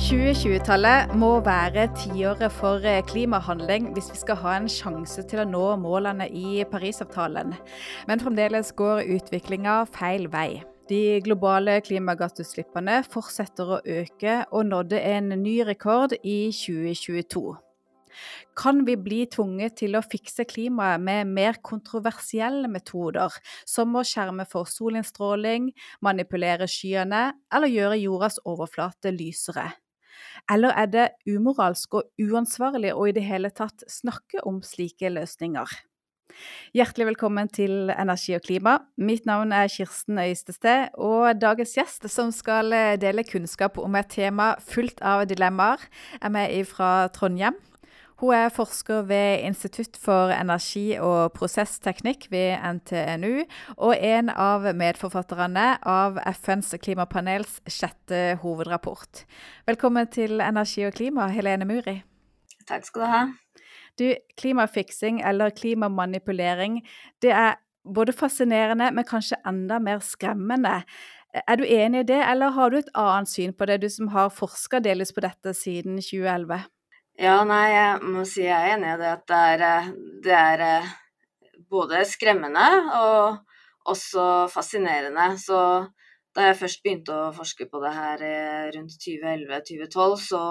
2020-tallet må være tiåret for eh, klimahandling hvis vi skal ha en sjanse til å nå målene i Parisavtalen. Men fremdeles går utviklinga feil vei. De globale klimagassutslippene fortsetter å øke, og nådde en ny rekord i 2022. Kan vi bli tvunget til å fikse klimaet med mer kontroversielle metoder, som å skjerme for solinnstråling, manipulere skyene eller gjøre jordas overflate lysere? Eller er det umoralsk og uansvarlig å i det hele tatt snakke om slike løsninger? Hjertelig velkommen til Energi og klima. Mitt navn er Kirsten Øystested, og dagens gjest, som skal dele kunnskap om et tema fullt av dilemmaer, er med fra Trondheim. Hun er forsker ved Institutt for energi og prosessteknikk ved NTNU, og en av medforfatterne av FNs klimapanels sjette hovedrapport. Velkommen til Energi og klima, Helene Muri. Takk skal du ha. Du, klimafiksing eller klimamanipulering, det er både fascinerende, men kanskje enda mer skremmende. Er du enig i det, eller har du et annet syn på det, du som har forska delvis på dette siden 2011? Ja, nei, jeg må si jeg er enig i det at det er, eh, det er eh, både skremmende og også fascinerende. Så da jeg først begynte å forske på det her eh, rundt 2011-2012, så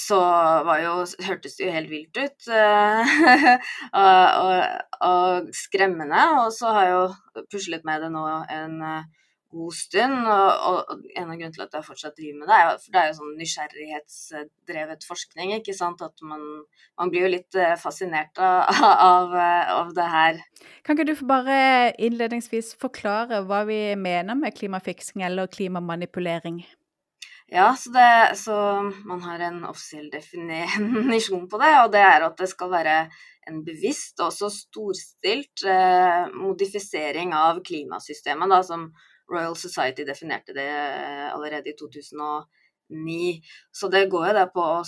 så jo, hørtes det jo helt vilt ut. og, og, og, skremmende. Og så har jeg jo puslet med det nå en god stund. Og, og, en av grunnene til at jeg fortsatt driver med det, er for det er jo sånn nysgjerrighetsdrevet forskning. ikke sant? At man, man blir jo litt eh, fascinert av, av, av, det her. Kan ikke du bare innledningsvis forklare hva vi mener med klimafiksing eller klimamanipulering? Ja, så, det, så man har en offisiell definisjon på det, og det er at det skal være en bevisst og også storstilt eh, modifisering av klimasystemet, da, som Royal Society definerte det eh, allerede i 2009. Så det går jo det på å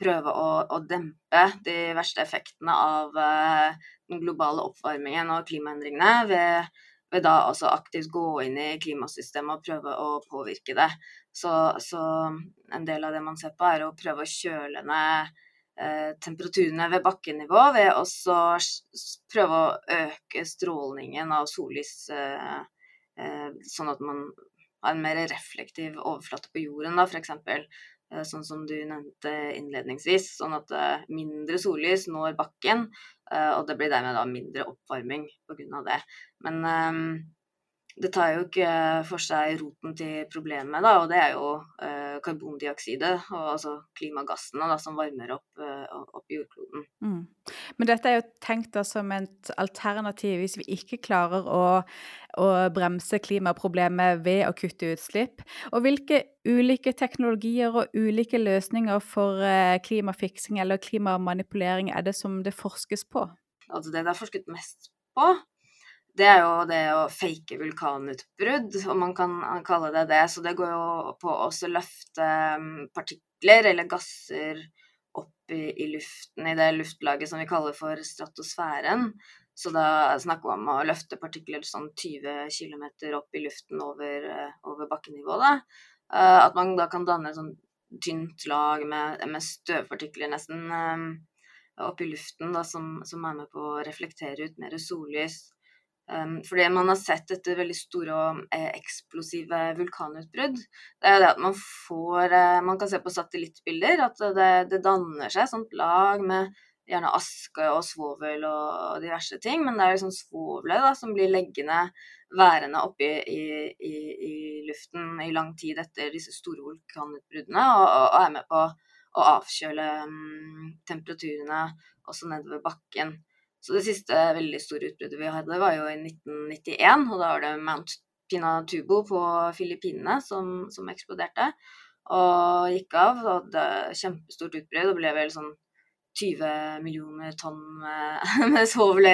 prøve å, å, dempe de verste effektene av uh, den globale oppvarmingen og klimaendringene ved, ved da også aktivt gå inn i klimasystemet og prøve å påvirke det. Så, så en del av det man ser på, er å prøve å kjøle ned uh, temperaturene ved bakkenivå ved å prøve å øke strålningen av sollys. Eh, sånn at man har en mer reflektiv overflate på jorden, da, f.eks. Eh, sånn som du nevnte innledningsvis. Sånn at eh, mindre sollys når bakken, og det blir dermed da mindre oppvarming pga. det. Men det tar jo ikke for seg roten til problemet, da, og det er jo eh, karbondioksidet, og altså klimagassene da, som varmer opp, eh, opp jordkloden. Mm. Men dette er jo tenkt da som et alternativ hvis vi ikke klarer å, å, bremse klimaproblemet ved å kutte utslipp. Og hvilke ulike teknologier og ulike løsninger for eh, klimafiksing eller klimamanipulering er det som det forskes på? Altså det det er forsket mest på, det er jo det å fake vulkanutbrudd, om man kan kalle det det. Så det går jo på å løfte mm, partikler eller gasser opp i, i, luften, i det luftlaget som vi kaller for stratosfæren. Så da snakker vi om å løfte partikler sånn 20 km opp i luften over, eh, over bakkenivået. Eh, at man da kan danne et sånn tynt lag med, med støvpartikler nesten opp i luften da, som, som, er med på å reflektere ut mer sollys. Um, fordi man har sett dette veldig store og eh, eksplosive vulkanutbrudd. Det er det at man får eh, Man kan se på satellittbilder at det, det danner seg sånt lag med gjerne aske og svovel og diverse ting, men det er liksom svovelet som blir leggende værende oppe i, i, i, luften i lang tid etter disse store vulkanutbruddene, og, og er med på å avkjøle um, temperaturene også nedover bakken. Så det siste veldig store utbruddet vi hadde, var jo i 1991. Og da var det Mount Pinatubo på Filippinene som, som eksploderte. Og gikk av. Og hadde kjempestort utbrudd og ble vel sånn 20 millioner tonn med, med svovel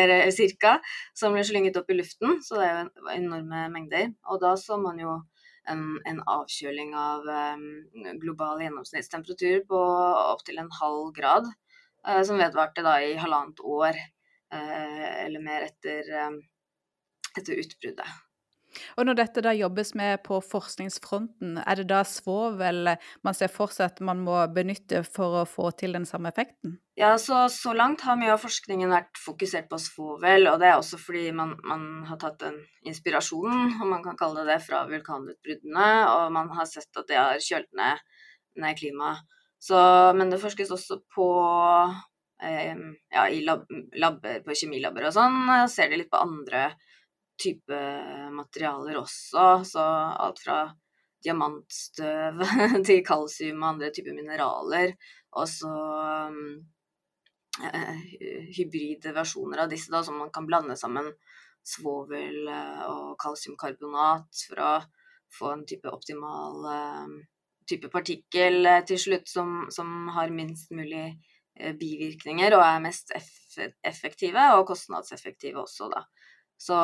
ca. som ble slynget opp i luften. Så det jo enorme mengder. Og da så man jo en, en avkjøling av um, global gjennomsnittstemperatur på opptil en halv grad. Uh, som vedvarte da i halvannet år. Eh, eller mer etter, eh, etter utbruddet. Og når dette da jobbes med på forskningsfronten, er det da svovel man ser for seg at man må benytte for å få til den samme effekten? Ja, så, så langt har mye av forskningen vært fokusert på svovel, og det er også fordi man, man har tatt en inspirasjon, om man kan kalle det det, fra vulkanutbruddene, og man har sett at det har kjølt ned, ned klimaet. men det forskes også på ja, i lab, labber, på kjemilabber og sånn, ser de litt på andre type materialer også. Så alt fra diamantstøv til kalsium og andre typer mineraler. Og så eh, hybride versjoner av disse da, som man kan blande sammen svovel eh, og kalsiumkarbonat for å få en type optimal eh, type partikkel eh, til slutt som, som har minst mulig eh, bivirkninger og er mest effektive og kostnadseffektive også, da. Så,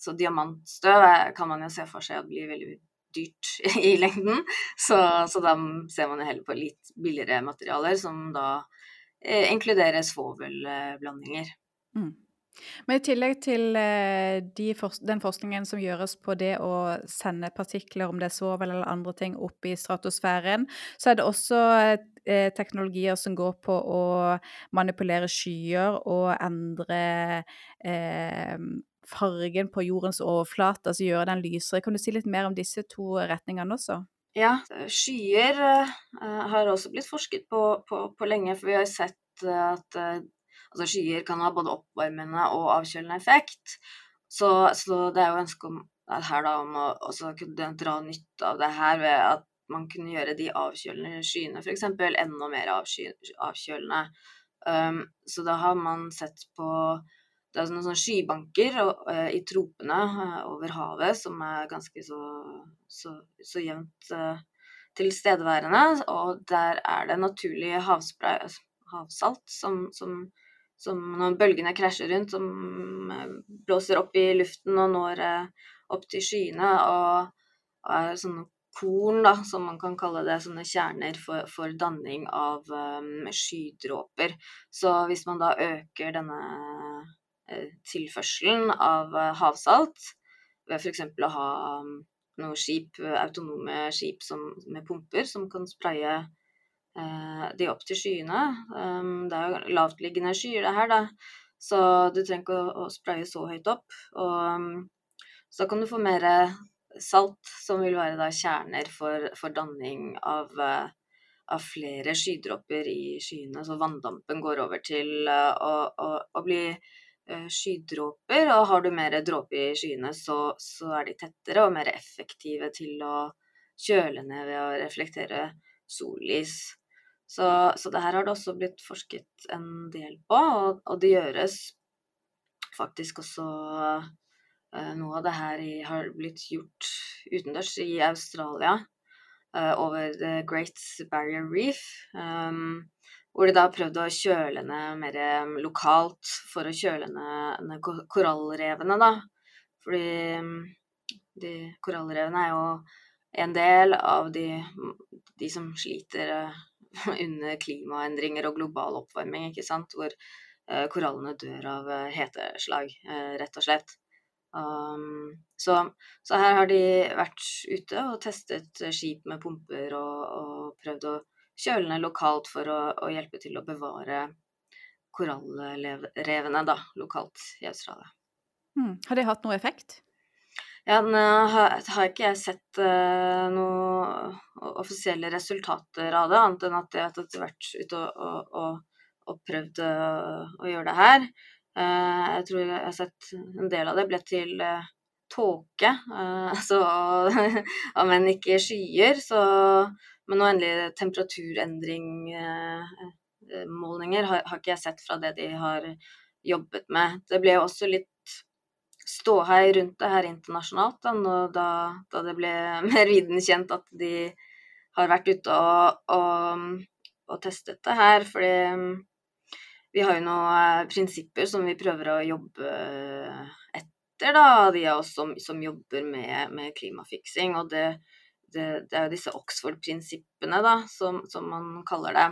så diamantstøv kan man jo se for seg at blir veldig dyrt i lengden. Så, så, da ser man jo heller på litt billigere materialer, som da eh, inkluderer svovelblandinger. Mm. Men i tillegg til eh, de den forskningen som gjøres på det å sende partikler, om det er svovel eller andre ting, opp i stratosfæren, så er det også eh, teknologier som går på å manipulere skyer og endre eh, fargen på jordens overflate, altså gjøre den lysere. Kan du si litt mer om disse to retningene også? Ja, skyer uh, har også blitt forsket på, på, på, lenge, for vi har sett at uh, altså skyer kan ha både oppvarmende og avkjølende effekt. Så, så det er jo ønske om, her da, om å kunne dra nytte av det her ved at man kunne gjøre de avkjølende skyene f.eks. enda mer avkjølende. Um, så da har man sett på det er noen sånne skybanker uh, i tropene uh, over havet som er ganske så, så, så jevnt uh, tilstedeværende. Og der er det naturlig altså havsalt som, som, som, når bølgene krasjer rundt, som blåser opp i luften og når opp til skyene. Og, og er sånne korn, da, som man kan kalle det, sånne kjerner for, for danning av um, skydråper. Så hvis man da øker denne Eh, tilførselen av eh, havsalt ved f.eks. å ha noen skip, autonome skip som, med pumper som kan spraye eh, de opp til skyene. Um, det er jo lavtliggende skyer, det her, da. Så du trenger ikke å, å spraye så høyt opp. Og um, så kan du få mer salt, som vil være da kjerner for, for danning av, uh, av, flere skydråper i skyene. Så vanndampen går over til uh, å, å, å, bli Eh, skydråper, og har du mer dråper i skyene, så, så, er de tettere og mer effektive til å kjøle ned ved å reflektere sollys. Så, så det her har det også blitt forsket en del på, og, og det gjøres faktisk også uh, Noe av det her i, har blitt gjort utendørs i Australia, uh, over The Great Barrier Reef. Um, hvor de da prøvde å kjøle ned mer um, lokalt for å kjøle ned, korallrevene, da. Fordi um, de korallrevene er jo en del av de, de som sliter uh, under klimaendringer og global oppvarming, ikke sant. Hvor uh, korallene dør av uh, heteslag, rett og slett. Um, så, så, her har de vært ute og testet skip med pumper og, og prøvd å kjøle ned lokalt for å, å hjelpe til å bevare korallrevene lokalt i Australia. Mm. Har det hatt noe effekt? Ja, nå har, har ikke jeg sett uh, noen offisielle resultater av det, annet enn at jeg har hvert ute og, og, og, prøvd uh, å gjøre det her. Uh, jeg tror jeg har sett en del av det ble til tåke, men ikke skyer. Så men noen endelige temperaturendringmålinger har, har, ikke jeg sett fra det de har jobbet med. Det ble jo også litt ståhei rundt det her internasjonalt da, da, da det ble mer viden kjent at de har vært ute og, og, og testet det her. Fordi vi har jo noen prinsipper som vi prøver å jobbe etter, da, de av oss som, som jobber med, med klimafiksing. Og det, det, det, er jo disse Oxford-prinsippene, da, som, som, man kaller det.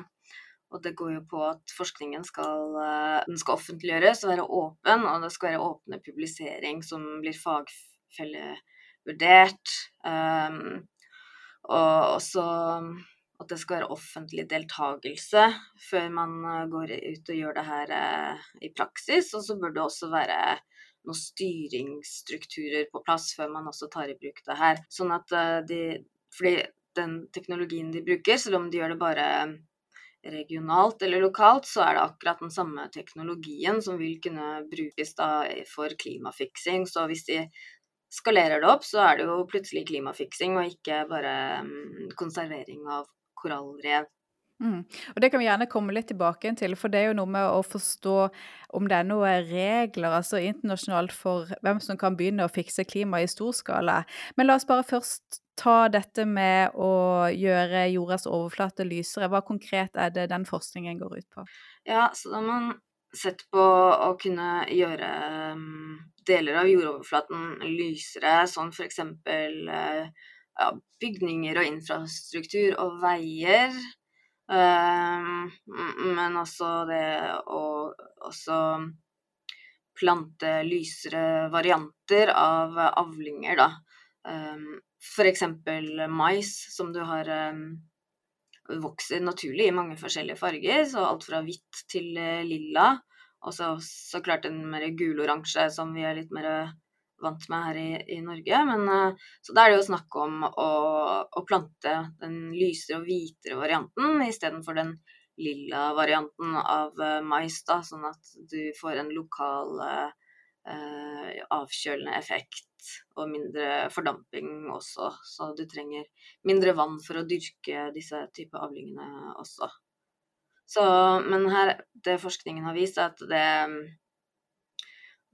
Og det går jo på at forskningen skal, eh, skal offentliggjøres og være åpen, og det skal være åpne publisering som blir fagfellevurdert. Um, og også at det skal være offentlig deltakelse før man eh, går ut og gjør det her eh, i praksis. Og så bør det også være noen styringsstrukturer på plass før man også tar i bruk det her. Sånn at de Fordi den teknologien de bruker, selv om de gjør det bare regionalt eller lokalt, så er det akkurat den samme teknologien som vil kunne brukes for klimafiksing. Så hvis de skalerer det opp, så er det jo plutselig klimafiksing og ikke bare um, konservering av korallrev. Mm. Og Det kan vi gjerne komme litt tilbake til, for det er jo noe med å forstå om det er noen regler altså internasjonalt for hvem som kan begynne å fikse klima i stor skala. Men la oss bare først ta dette med å gjøre jordas overflate lysere. Hva konkret er det den forskningen går ut på? Ja, så da man sett på å kunne gjøre um, deler av jordoverflaten lysere, sånn f.eks. Uh, ja, bygninger og infrastruktur og veier. Um, men også det å også plante lysere varianter av avlinger, da. Um, F.eks. mais, som du har um, vokser naturlig i mange forskjellige farger, så alt fra hvitt til lilla. Og så klart en mer gul-oransje som vi er litt mer vant med her i, i Norge. Men, uh, så da er det jo snakk om å, å plante den lysere og hvitere varianten istedenfor den lilla varianten av uh, mais, da, sånn at du får en lokal eh, avkjølende effekt og mindre fordamping også. Så du trenger mindre vann for å dyrke disse type avlingene også. Så, men her, det forskningen har vist, er at det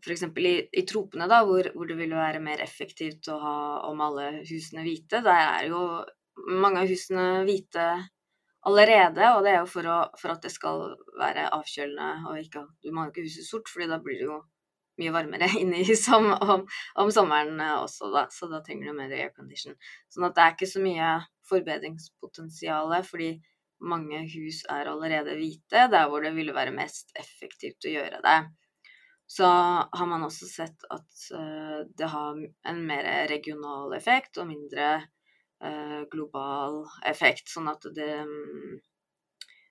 f.eks. I, i tropene, da, hvor, hvor, det vil være mer effektivt å ha om alle husene hvite, der er jo mange av husene hvite allerede, og det er jo for, å, for at det skal være avkjølende og ikke Du må jo ikke huset sort, fordi da blir det jo mye varmere inne i huset om, om, om, sommeren også, da, så da trenger du mer aircondition. Sånn at det er ikke så mye forbedringspotensial, fordi mange hus er allerede hvite, der hvor det ville være mest effektivt å gjøre det så har man også sett at uh, det har en mer regional effekt og mindre uh, global effekt. Sånn at det um,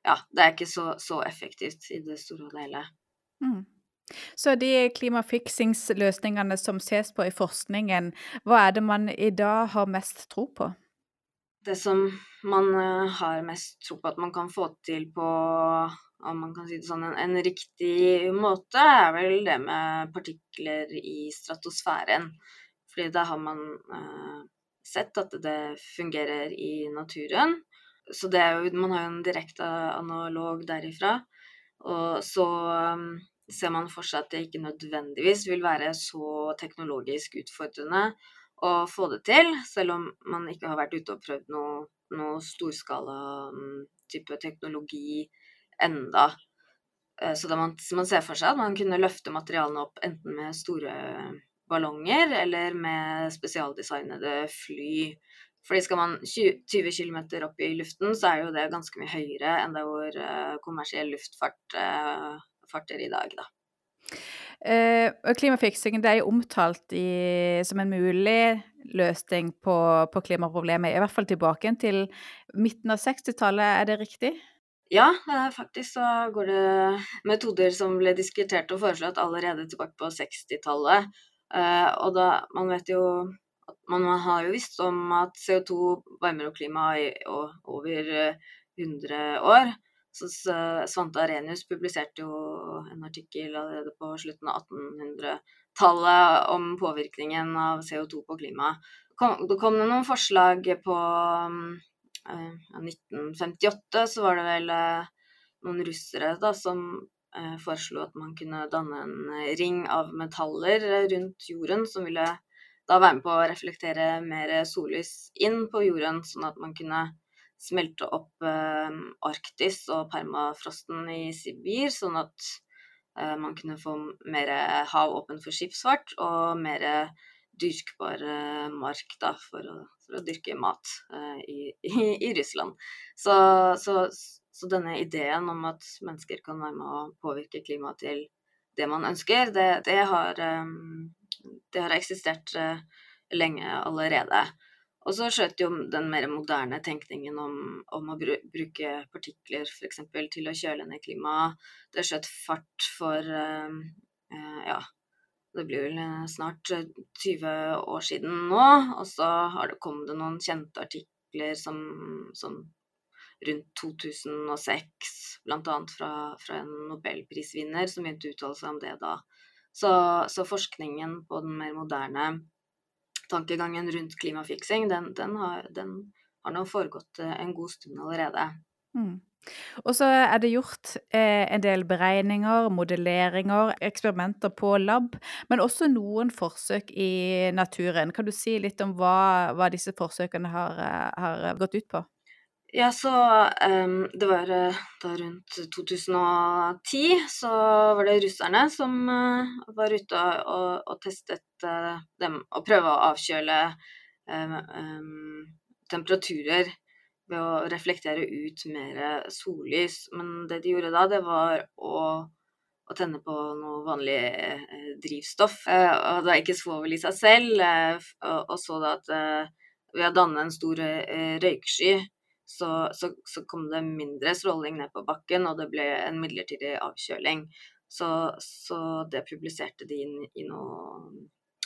Ja, det er ikke så, så, effektivt i det store og hele. Mm. Så de klimafiksingsløsningene som ses på i forskningen, hva er det man i dag har mest tro på? Det som man uh, har mest tro på at man kan få til på om man kan si det sånn, en, en, riktig måte, er vel det med partikler i stratosfæren. Fordi da har man eh, sett at det fungerer i naturen. Så det er jo, man har jo en direkte analog derifra. Og så um, ser man for seg at det ikke nødvendigvis vil være så teknologisk utfordrende å få det til, selv om man ikke har vært ute og prøvd noe, noe storskala um, type teknologi enda. Eh, så man, man, ser for seg at man kunne løfte materialene opp enten med store ballonger eller med spesialdesignede fly. Fordi skal man 20 km opp i luften, så er jo det ganske mye høyere enn det hvor uh, kommersiell luftfart uh, farter i dag, da. Klimafiksing det er jo omtalt i, som en mulig løsning på, på klimaproblemet, i hvert fall tilbake til midten av 60-tallet, er det riktig? Ja, eh, faktisk så går det metoder som ble diskutert og foreslått allerede tilbake på 60-tallet. Eh, og da Man vet jo man har jo visst om at CO2 varmer opp klimaet i over 100 eh, år. Så Svante Arenius publiserte jo en artikkel allerede på slutten av 1800-tallet om påvirkningen av CO2 på klimaet. Det kom det noen forslag på mm, 1958 eh, så var det vel eh, noen russere da, som eh, foreslo at man kunne danne en ring av metaller rundt jorden som ville da være med på å reflektere mer sollys inn på jorden, sånn at man kunne smelte opp Arktis og permafrosten i Sibir, sånn at man kunne få mer hav åpent for skipsfart og mer dyrkbar mark da, for, å, for å dyrke mat uh, i, i, i, Russland. Så, så, så, denne ideen om at mennesker kan være med å påvirke klimaet til det man ønsker, det, det, har, um, det har, eksistert uh, lenge allerede. Og så skjøt jo den mer moderne tenkningen om, om å bruke partikler f.eks. til å kjøle ned klimaet, det skjøt fart for uh, uh, ja, det blir vel snart 20 år siden nå. Og så har det kommet noen kjente artikler som, som rundt 2006, bl.a. Fra, fra en nobelprisvinner som begynte å uttale seg om det da. Så, så forskningen på den mer moderne tankegangen rundt klimafiksing, den, den, har, den har nå foregått eh, en god stund allerede. Mm. Og så er det gjort eh, en del beregninger, modelleringer, eksperimenter på lab, men også noen forsøk i naturen. Kan du si litt om hva, hva disse forsøkene har, eh, har, gått ut på? Ja, så um, det var da rundt 2010 så var det russerne som uh, var ute og, og testet uh, dem og prøvde å avkjøle um, um, temperaturer ved å reflektere ut mer sollys. Men det de gjorde da, det var å, å tenne på noe vanlig eh, drivstoff. og det er ikke svovel i seg selv. og, og, så da at ved å danne en stor røyksky så, så, så, kom det mindre stråling ned på bakken, og det ble en midlertidig avkjøling. Så, så det publiserte de inn i noen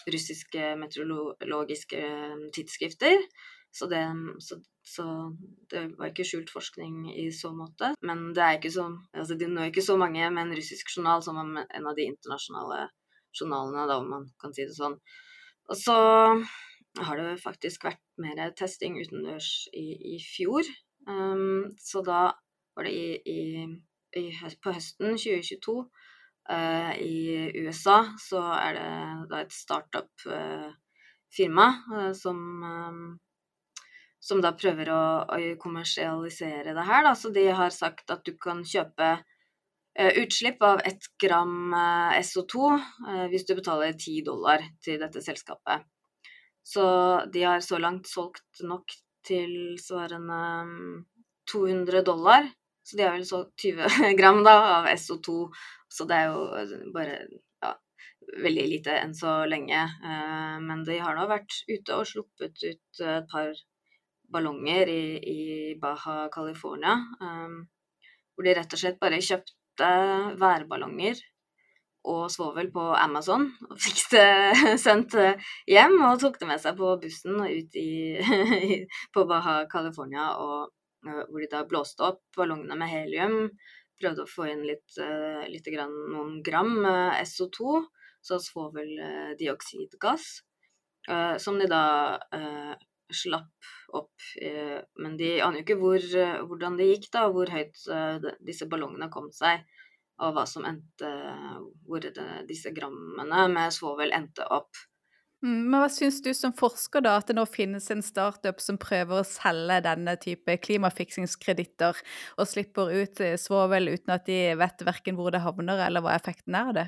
russiske meteorologiske um, tidsskrifter. Så det, så det, var ikke skjult forskning i så måte. Men det er ikke så, altså de når ikke så mange med en russisk journal som en av de internasjonale journalene, da, om man kan si det sånn. Og så har det faktisk vært mer testing utendørs i, i fjor. Um, så da var det i, i, på høsten 2022 uh, i USA så er det da et startup-firma uh, som um, som da prøver å, å, kommersialisere det her. Da. Så de har sagt at du kan kjøpe eh, utslipp av ett gram SO2 hvis du betaler ti dollar til dette selskapet. Så de har så langt solgt nok tilsvarende 200 dollar. Så de har vel solgt 20 gram da, av SO2, så det er jo bare ja, veldig lite enn så lenge. Eh, men de har nå vært ute og sluppet ut et par ballonger i, i Baja California. Um, hvor de rett og slett bare kjøpte værballonger og svovel på Amazon. Og fikk det sendt eh, hjem og tok det med seg på bussen og ut i, på Baja California, og, eh, hvor de da blåste opp ballongene med helium. Prøvde å få inn litt, uh, litt grann, noen gram uh, SO2, så svoveldioksidgass, uh, som de da slapp opp. men de aner jo ikke hvor, hvordan det gikk, da, hvor høyt disse ballongene kom seg og hva som endte Hvor disse grammene med svovel endte opp. Mm, men hva syns du som forsker, da, at det nå finnes en startup som prøver å selge denne type klimafiksingskreditter, og slipper ut eh, svovel uten at de vet verken hvor det havner, eller hva effekten er av det?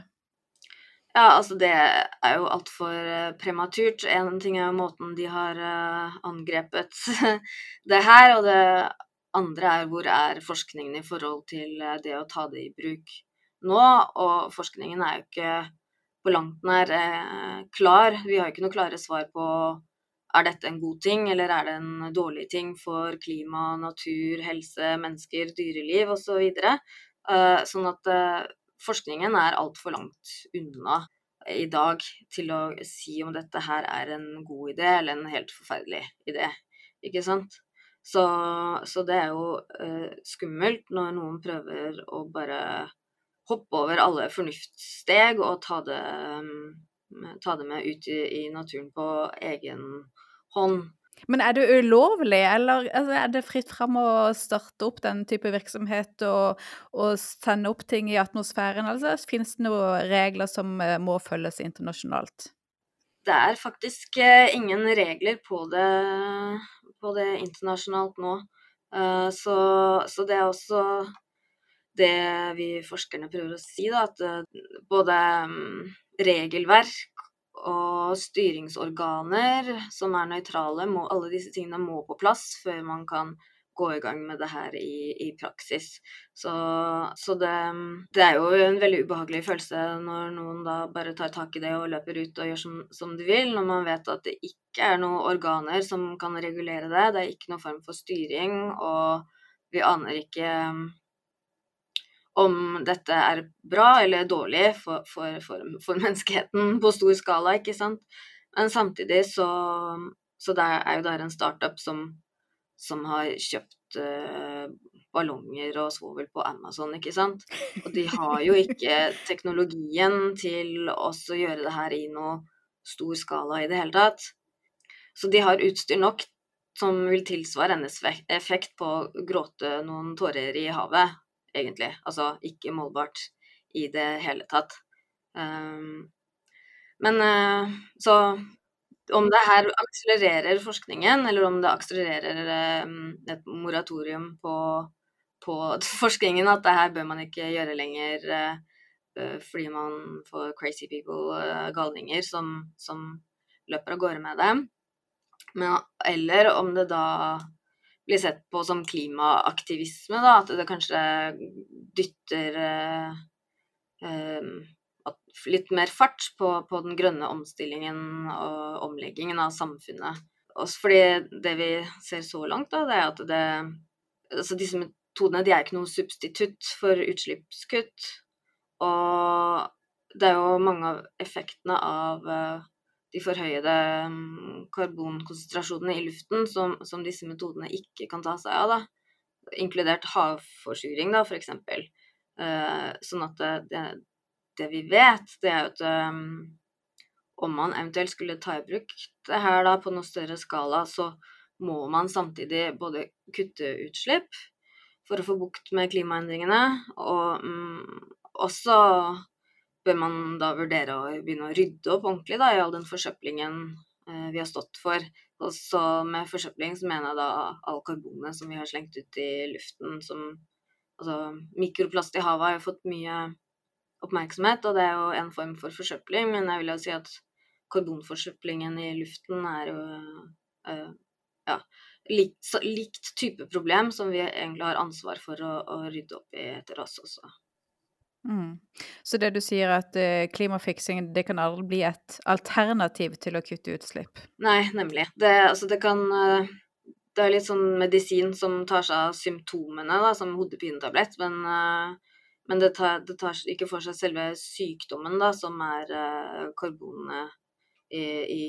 Ja, altså det er jo altfor eh, prematurt. En ting er jo måten de har eh, angrepet det her, og det andre er hvor er forskningen i forhold til eh, det å ta det i bruk nå? Og forskningen er jo ikke på langt nær klar. Vi har jo ikke noe klare svar på er dette en god ting, eller er det en dårlig ting for klima, natur, helse, mennesker, dyreliv osv. Så videre. sånn at forskningen er altfor langt unna i dag til å si om dette her er en god idé eller en helt forferdelig idé. Ikke sant? Så, så det er jo eh, skummelt når noen prøver å bare hoppe over alle fornuftssteg og ta det, mm, ta det med ut i, i, naturen på egen hånd. Men er det ulovlig, eller altså, er det fritt fram å starte opp den type virksomhet og, og sende opp ting i atmosfæren? Altså, Finnes det noen regler som eh, må følges internasjonalt? Det er faktisk eh, ingen regler på det på det internasjonalt nå. Eh, så, så, det er også det vi forskerne prøver å si, da, at både mm, regelverk og styringsorganer som er nøytrale, må, alle disse tingene må på plass før man kan gå i gang med det her i, i praksis. Så, så det, det, er jo en veldig ubehagelig følelse når noen da bare tar tak i det og løper ut og gjør som, som de vil, når man vet at det ikke er noen organer som kan regulere det. Det er ikke noen form for styring, og vi aner ikke om dette er bra eller dårlig for, for, for, for menneskeheten på stor skala, ikke sant. Men samtidig så, så det er jo der en startup som som har kjøpt uh, ballonger og svovel på Amazon, ikke sant. Og de har jo ikke teknologien til å gjøre det her i noe stor skala i det hele tatt. Så de har utstyr nok som vil tilsvare hennes effekt på å gråte noen tårer i havet, egentlig. Altså ikke målbart i det hele tatt. Um, men uh, så om det her akselererer forskningen, eller om det akselererer um, et moratorium på, på, forskningen, at det her bør man ikke gjøre lenger uh, fordi man får crazy people, uh, galninger, som, som, løper av gårde med det. Men, eller om det da blir sett på som klimaaktivisme, da, at det kanskje dytter eh, litt mer fart på, på, den grønne omstillingen og omleggingen av samfunnet. Også fordi det vi ser så langt, da, det er at det Altså disse metodene de er ikke noe substitutt for utslippskutt. Og det er jo mange av effektene av uh, de forhøyede um, karbonkonsentrasjonene i luften som, som, disse metodene ikke kan ta seg av, da. Inkludert havforsuring, da, f.eks. Uh, eh, sånn at det, det, vi vet, det er at um, om man eventuelt skulle ta i bruk det her da på noe større skala, så må man samtidig både kutte utslipp for å få bukt med klimaendringene, og um, også bør man da vurdere å begynne å rydde opp ordentlig da, i all den forsøplingen uh, vi har stått for. Og så med forsøpling så mener jeg da all karbonet som vi har slengt ut i luften, som Altså mikroplast i havet har jo fått mye oppmerksomhet, og det er jo en form for forsøpling, men jeg vil jo si at karbonforsøplingen i luften er jo uh, ja, likt, likt, type problem som vi egentlig har ansvar for å, å rydde opp i etter oss også. Mm. Så det du sier at uh, klimafiksing det kan aldri bli et alternativ til å kutte utslipp? Nei, nemlig. Det, altså, det kan uh, Det er litt sånn medisin som tar seg av symptomene, da, som hodepinetablett, men uh, men det tar, det tar, ikke for seg selve sykdommen, da, som er uh, karbonet i, i,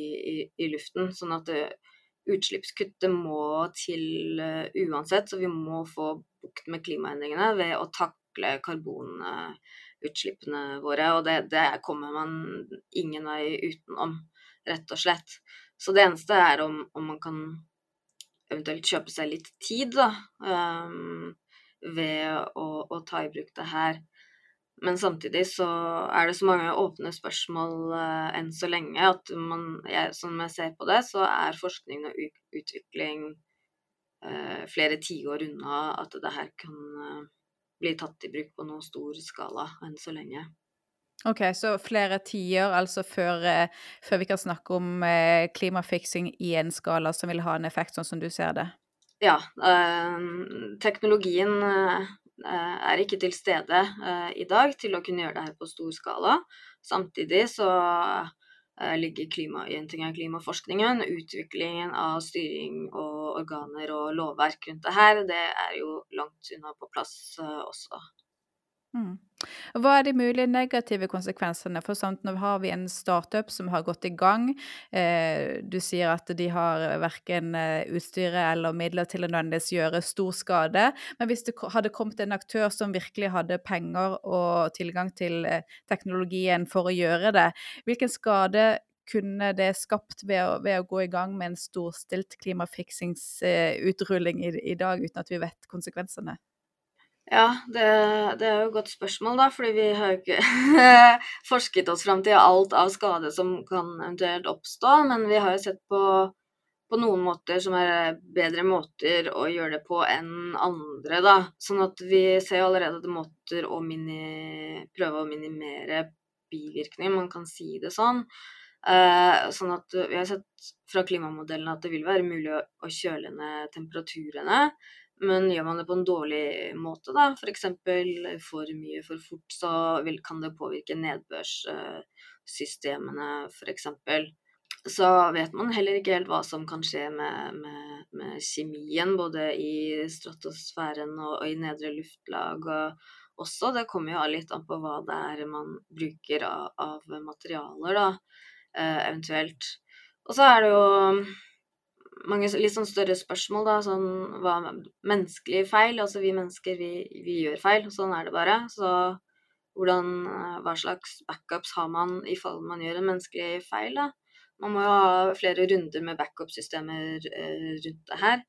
i, luften. Sånn at uh, utslippskuttet må til uansett, så vi må få bukt med klimaendringene ved å takle karbonutslippene våre. Og det, det, kommer man ingen vei utenom, rett og slett. Så det eneste er om, om man kan eventuelt kjøpe seg litt tid, da. Um, ved å, å, ta i bruk det her. Men samtidig så er det så mange åpne spørsmål uh, enn så lenge at man, jeg, som jeg ser på det, så er forskning og utvikling uh, flere tiår unna at det her kan uh, bli tatt i bruk på noen stor skala enn så lenge. Ok, så flere tiår, altså før, før, vi kan snakke om klimafiksing i en skala som vil ha en effekt, sånn som du ser det? ja, eh, teknologien eh, er ikke til stede eh, i dag til å kunne gjøre det her på stor skala. Samtidig så ligger klima, en ting er klimaforskningen, utviklingen av styring og organer og lovverk rundt det her, det er jo langt unna på plass også. Mm. Hva er de mulige negative konsekvensene? For sant, nå har vi en startup som har gått i gang. Eh, du sier at de har verken eh, utstyret eller midler til å nødvendigvis gjøre stor skade. Men hvis det hadde kommet en aktør som virkelig hadde penger og tilgang til eh, teknologien for å gjøre det, hvilken skade kunne det skapt ved å, ved å gå i gang med en storstilt klimafiksingsutrulling i, i dag, uten at vi vet konsekvensene? Ja, det, det, er jo et godt spørsmål, da, fordi vi har jo ikke forsket oss fram til alt av skade som kan eventuelt oppstå. Men vi har jo sett på, på noen måter som er bedre måter å gjøre det på enn andre, da. Sånn at vi ser jo allerede måter å mini, prøve å minimere bivirkninger, man kan si det sånn. Uh, sånn at vi har sett fra klimamodellene at det vil være mulig å, å kjøle ned temperaturene. Men gjør man det på en dårlig måte, da, f.eks. For, mye for fort, så vil, kan det påvirke nedbørssystemene, f.eks. Så vet man heller ikke helt hva som kan skje med, med, med kjemien, både i stratosfæren og, og, i nedre luftlag. og også. Det kommer jo litt an på hva det er man bruker av, av materialer, da, eh, eventuelt. Og så er det jo mange litt sånn større spørsmål, da. Sånn hva menneskelig feil? Altså vi mennesker, vi, vi gjør feil. Sånn er det bare. Så hvordan eh, Hva slags backups har man i fall man gjør en menneskelig feil, da? Man må jo ha flere runder med backup-systemer eh, rundt det her.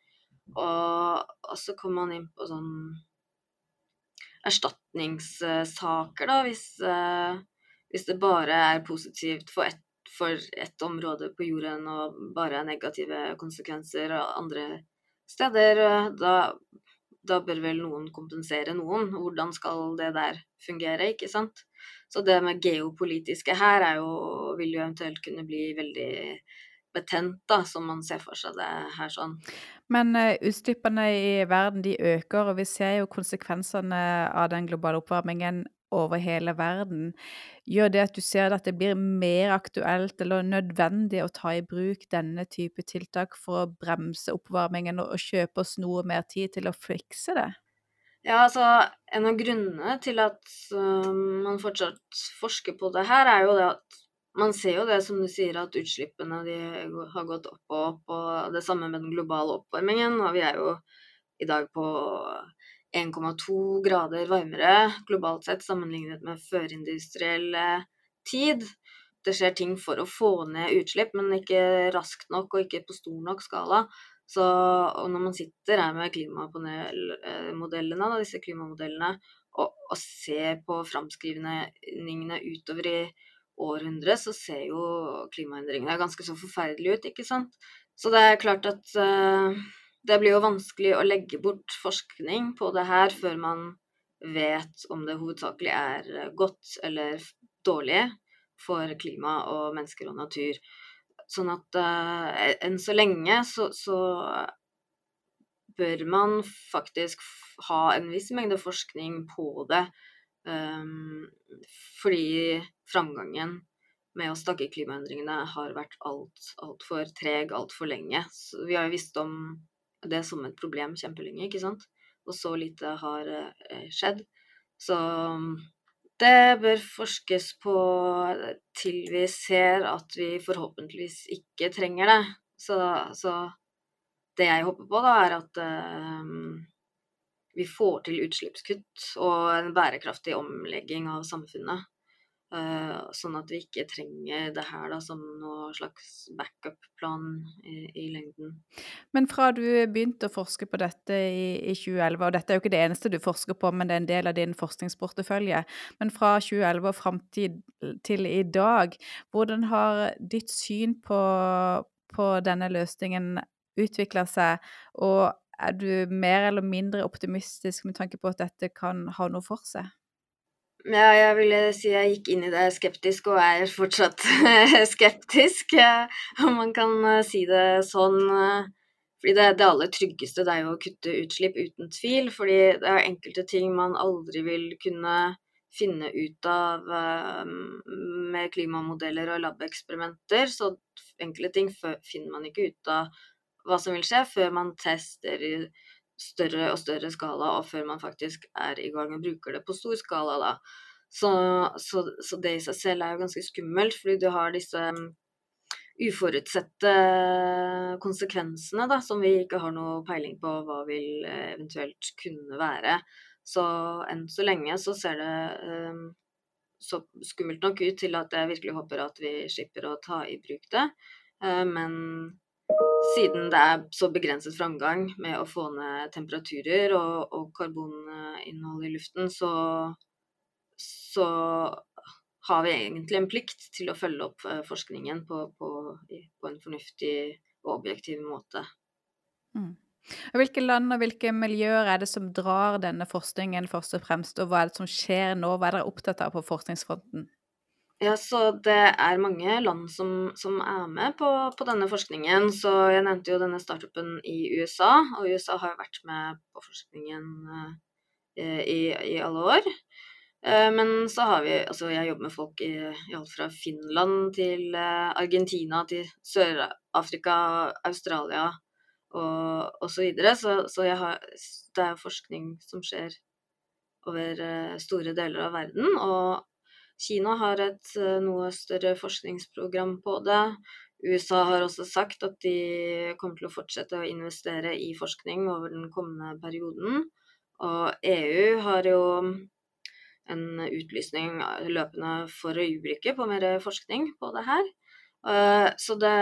Og, og, så kommer man inn på sånn erstatningssaker, da, hvis, eh, hvis det bare er positivt for ett for ett område på jorden og bare negative konsekvenser og andre steder, da, da, bør vel noen kompensere noen. Hvordan skal det der fungere, ikke sant? Så det med geopolitiske her jo, vil jo eventuelt kunne bli veldig betent, da, som man ser for seg det her sånn. Men uh, utslippene i verden de øker, og vi ser jo konsekvensene av den globale oppvarmingen over hele verden. Gjør det at du ser at det blir mer aktuelt eller nødvendig å ta i bruk denne type tiltak for å bremse oppvarmingen og kjøpe oss noe mer tid til å fikse det? Ja, altså En av grunnene til at uh, man fortsatt forsker på det her, er jo det at man ser jo det som du sier, at utslippene har gått opp og opp, og det samme med den globale oppvarmingen. Og vi er jo i dag på 1,2 grader varmere globalt sett sammenlignet med førindustriell eh, tid. Det skjer ting for å få ned utslipp, men ikke raskt nok og ikke på stor nok skala. Så når man sitter her med klimapanelmodellene, disse klimamodellene, og, og ser på framskrivningene utover i århundret, så ser jo klimaendringene ganske så forferdelige ut, ikke sant. Så det er klart at uh, det blir jo vanskelig å legge bort forskning på det her før man vet om det hovedsakelig er eh, godt eller dårlig for klima og mennesker og natur. Sånn at uh, enn så lenge så, så, bør man faktisk ha en viss mengde forskning på det. Um, fordi framgangen med å stagge klimaendringene har vært altfor alt, alt treg altfor lenge. Så vi har jo visst om det som et problem kjempelenge, ikke sant. Og så lite har eh, skjedd. Så mm, det bør forskes på til vi ser at vi forhåpentligvis ikke trenger det. Så, så det jeg håper på, da, er at um, vi får til utslippskutt og en bærekraftig omlegging av samfunnet. Uh, sånn at vi ikke trenger det her da, som noe slags backup-plan i, i, lengden. Men fra du begynte å forske på dette i, i, 2011, og dette er jo ikke det eneste du forsker på, men det er en del av din forskningsportefølje, men fra 2011 og fram til, til i dag, hvordan har ditt syn på, på denne løsningen utvikla seg, og er du mer eller mindre optimistisk med tanke på at dette kan ha noe for seg? Ja, jeg ville si jeg gikk inn i det skeptisk, og er fortsatt skeptisk, om man kan eh, si det sånn. Eh, fordi det, det, aller tryggeste det er jo å kutte utslipp, uten tvil. Fordi det er enkelte ting man aldri vil kunne finne ut av eh, med klimamodeller og labeksperimenter. Så enkle ting finner man ikke ut av hva som vil skje, før man tester større og større skala, og før man faktisk er i gang og bruker det på stor skala, da. Så, så, så det i seg selv er jo ganske skummelt, fordi du har disse mm, uforutsette konsekvensene, da, som vi ikke har noe peiling på hva vil eh, eventuelt kunne være. Så enn så lenge så ser det um, så skummelt nok ut til at jeg virkelig håper at vi slipper å ta i bruk det. Uh, men siden det er så begrenset framgang med å få ned temperaturer og, og karboninnholdet i luften, så, så, har vi egentlig en plikt til å følge opp eh, forskningen på, på, på en fornuftig og objektiv måte. Mm. Hvilke land og hvilke miljøer er det som drar denne forskningen først og fremst, og hva er det som skjer nå, hva er dere opptatt av på forskningsfronten? Ja, så det er mange land som, som er med på, på, denne forskningen. Så jeg nevnte jo denne startupen i USA, og USA har vært med på forskningen eh, i, i, alle år. Eh, men så har vi Altså, jeg jobber med folk i, i alt fra Finland til eh, Argentina til Sør-Afrika, Australia og, osv. så videre. Så, så har, det er forskning som skjer over eh, store deler av verden. og Kina har et eh, noe større forskningsprogram på det. USA har også sagt at de kommer til å fortsette å investere i forskning over den kommende perioden. Og EU har jo en utlysning løpende for øyeblikket på mer forskning på det her. Eh, så det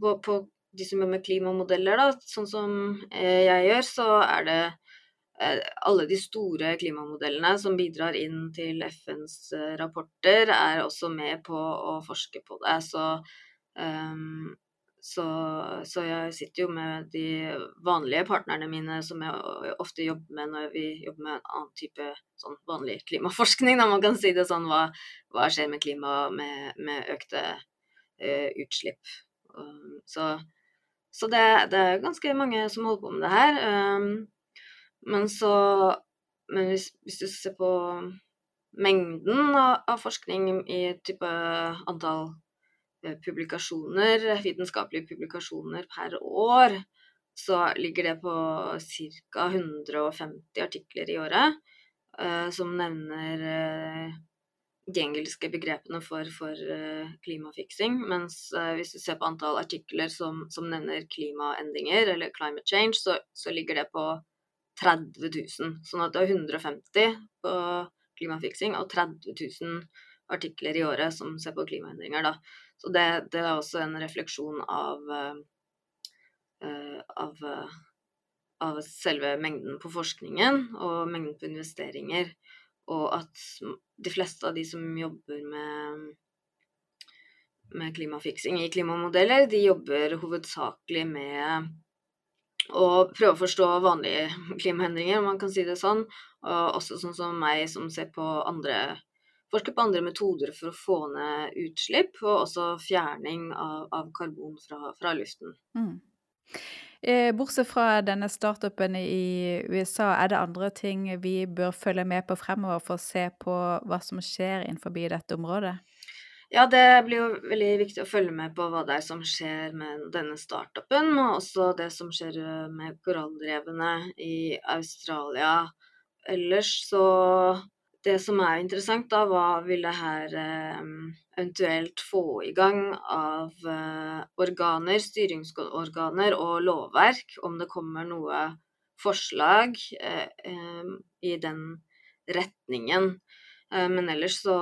på, de som jobber med klimamodeller, da, sånn som eh, jeg gjør, så er det alle de store klimamodellene som bidrar inn til FNs eh, rapporter, er også med på å forske på det. Så, um, så, så, jeg sitter jo med de vanlige partnerne mine som jeg ofte jobber med når vi jobber med en annen type sånn vanlig klimaforskning, da man kan si det sånn. Hva, hva skjer med klimaet med, med, økte uh, utslipp? Um, så, så det, det, er ganske mange som holder på med det her. Um, men så Men hvis, hvis du ser på mengden av, av forskning i type antall eh, publikasjoner, vitenskapelige publikasjoner per år, så ligger det på ca. 150 artikler i året uh, som nevner uh, de engelske begrepene for, for uh, klimafiksing. Mens hvis du ser på antall artikler som, som nevner klimaendringer, eller climate change, så, så ligger det på 30 000. Sånn at det er 150 på klimafiksing og 30 000 artikler i året som ser på klimaendringer. Da. Så det, det, er også en refleksjon av, uh, av, uh, av selve mengden på forskningen og mengden på investeringer. Og at de fleste av de som jobber med, med klimafiksing i klimamodeller, de jobber hovedsakelig med og prøve å forstå vanlige klimaendringer, om man kan si det sånn. Og også sånn som meg, som ser på andre Forsker på andre metoder for å få ned utslipp, og også fjerning av, av karbon fra, fra luften. Mm. Eh, bortsett fra denne startupen i USA, er det andre ting vi bør følge med på fremover for å se på hva som skjer innenfor dette området? Ja, det blir jo veldig viktig å følge med på hva det er som skjer med denne startupen, og også det som skjer eh, med korallrevene i Australia. Ellers så Det som er interessant, da, hva vil det her eh, eventuelt få i gang av eh, organer, styringsorganer og lovverk, om det kommer noe forslag i den retningen. Eh, men ellers så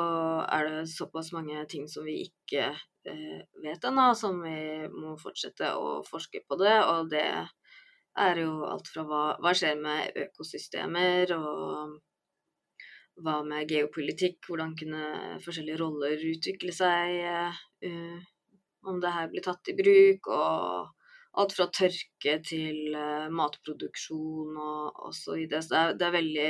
er det såpass mange ting som vi ikke eh, vet ennå, som vi må fortsette å forske på det. Og det er jo alt fra hva, hva skjer med økosystemer, og hva med geopolitikk, hvordan kunne forskjellige roller utvikle seg, uh, om det her blir tatt i bruk, og alt fra tørke til matproduksjon og, og så videre. Så det er, det er veldig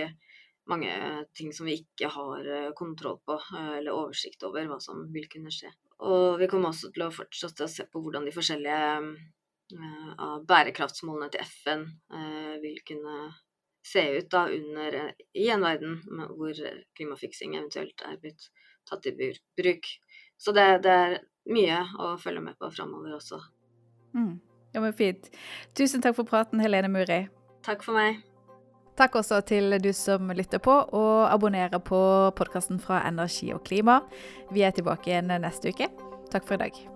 mange ting som vi ikke har eh, kontroll på eh, eller oversikt over hva som vil kunne skje. Og vi kommer også til å fortsette å se på hvordan de forskjellige av bærekraftsmålene til FN vil kunne se ut da under i en verden hvor klimafiksing eventuelt er blitt tatt i bruk. Så det, det er mye å følge med på framover også. Mm. Ja, men fint. Tusen takk for praten, Helene Muri. Takk for meg. Takk også til du som lytter på, og abonnerer på podkasten fra Energi og klima. Vi er tilbake igjen neste uke. Takk for i dag.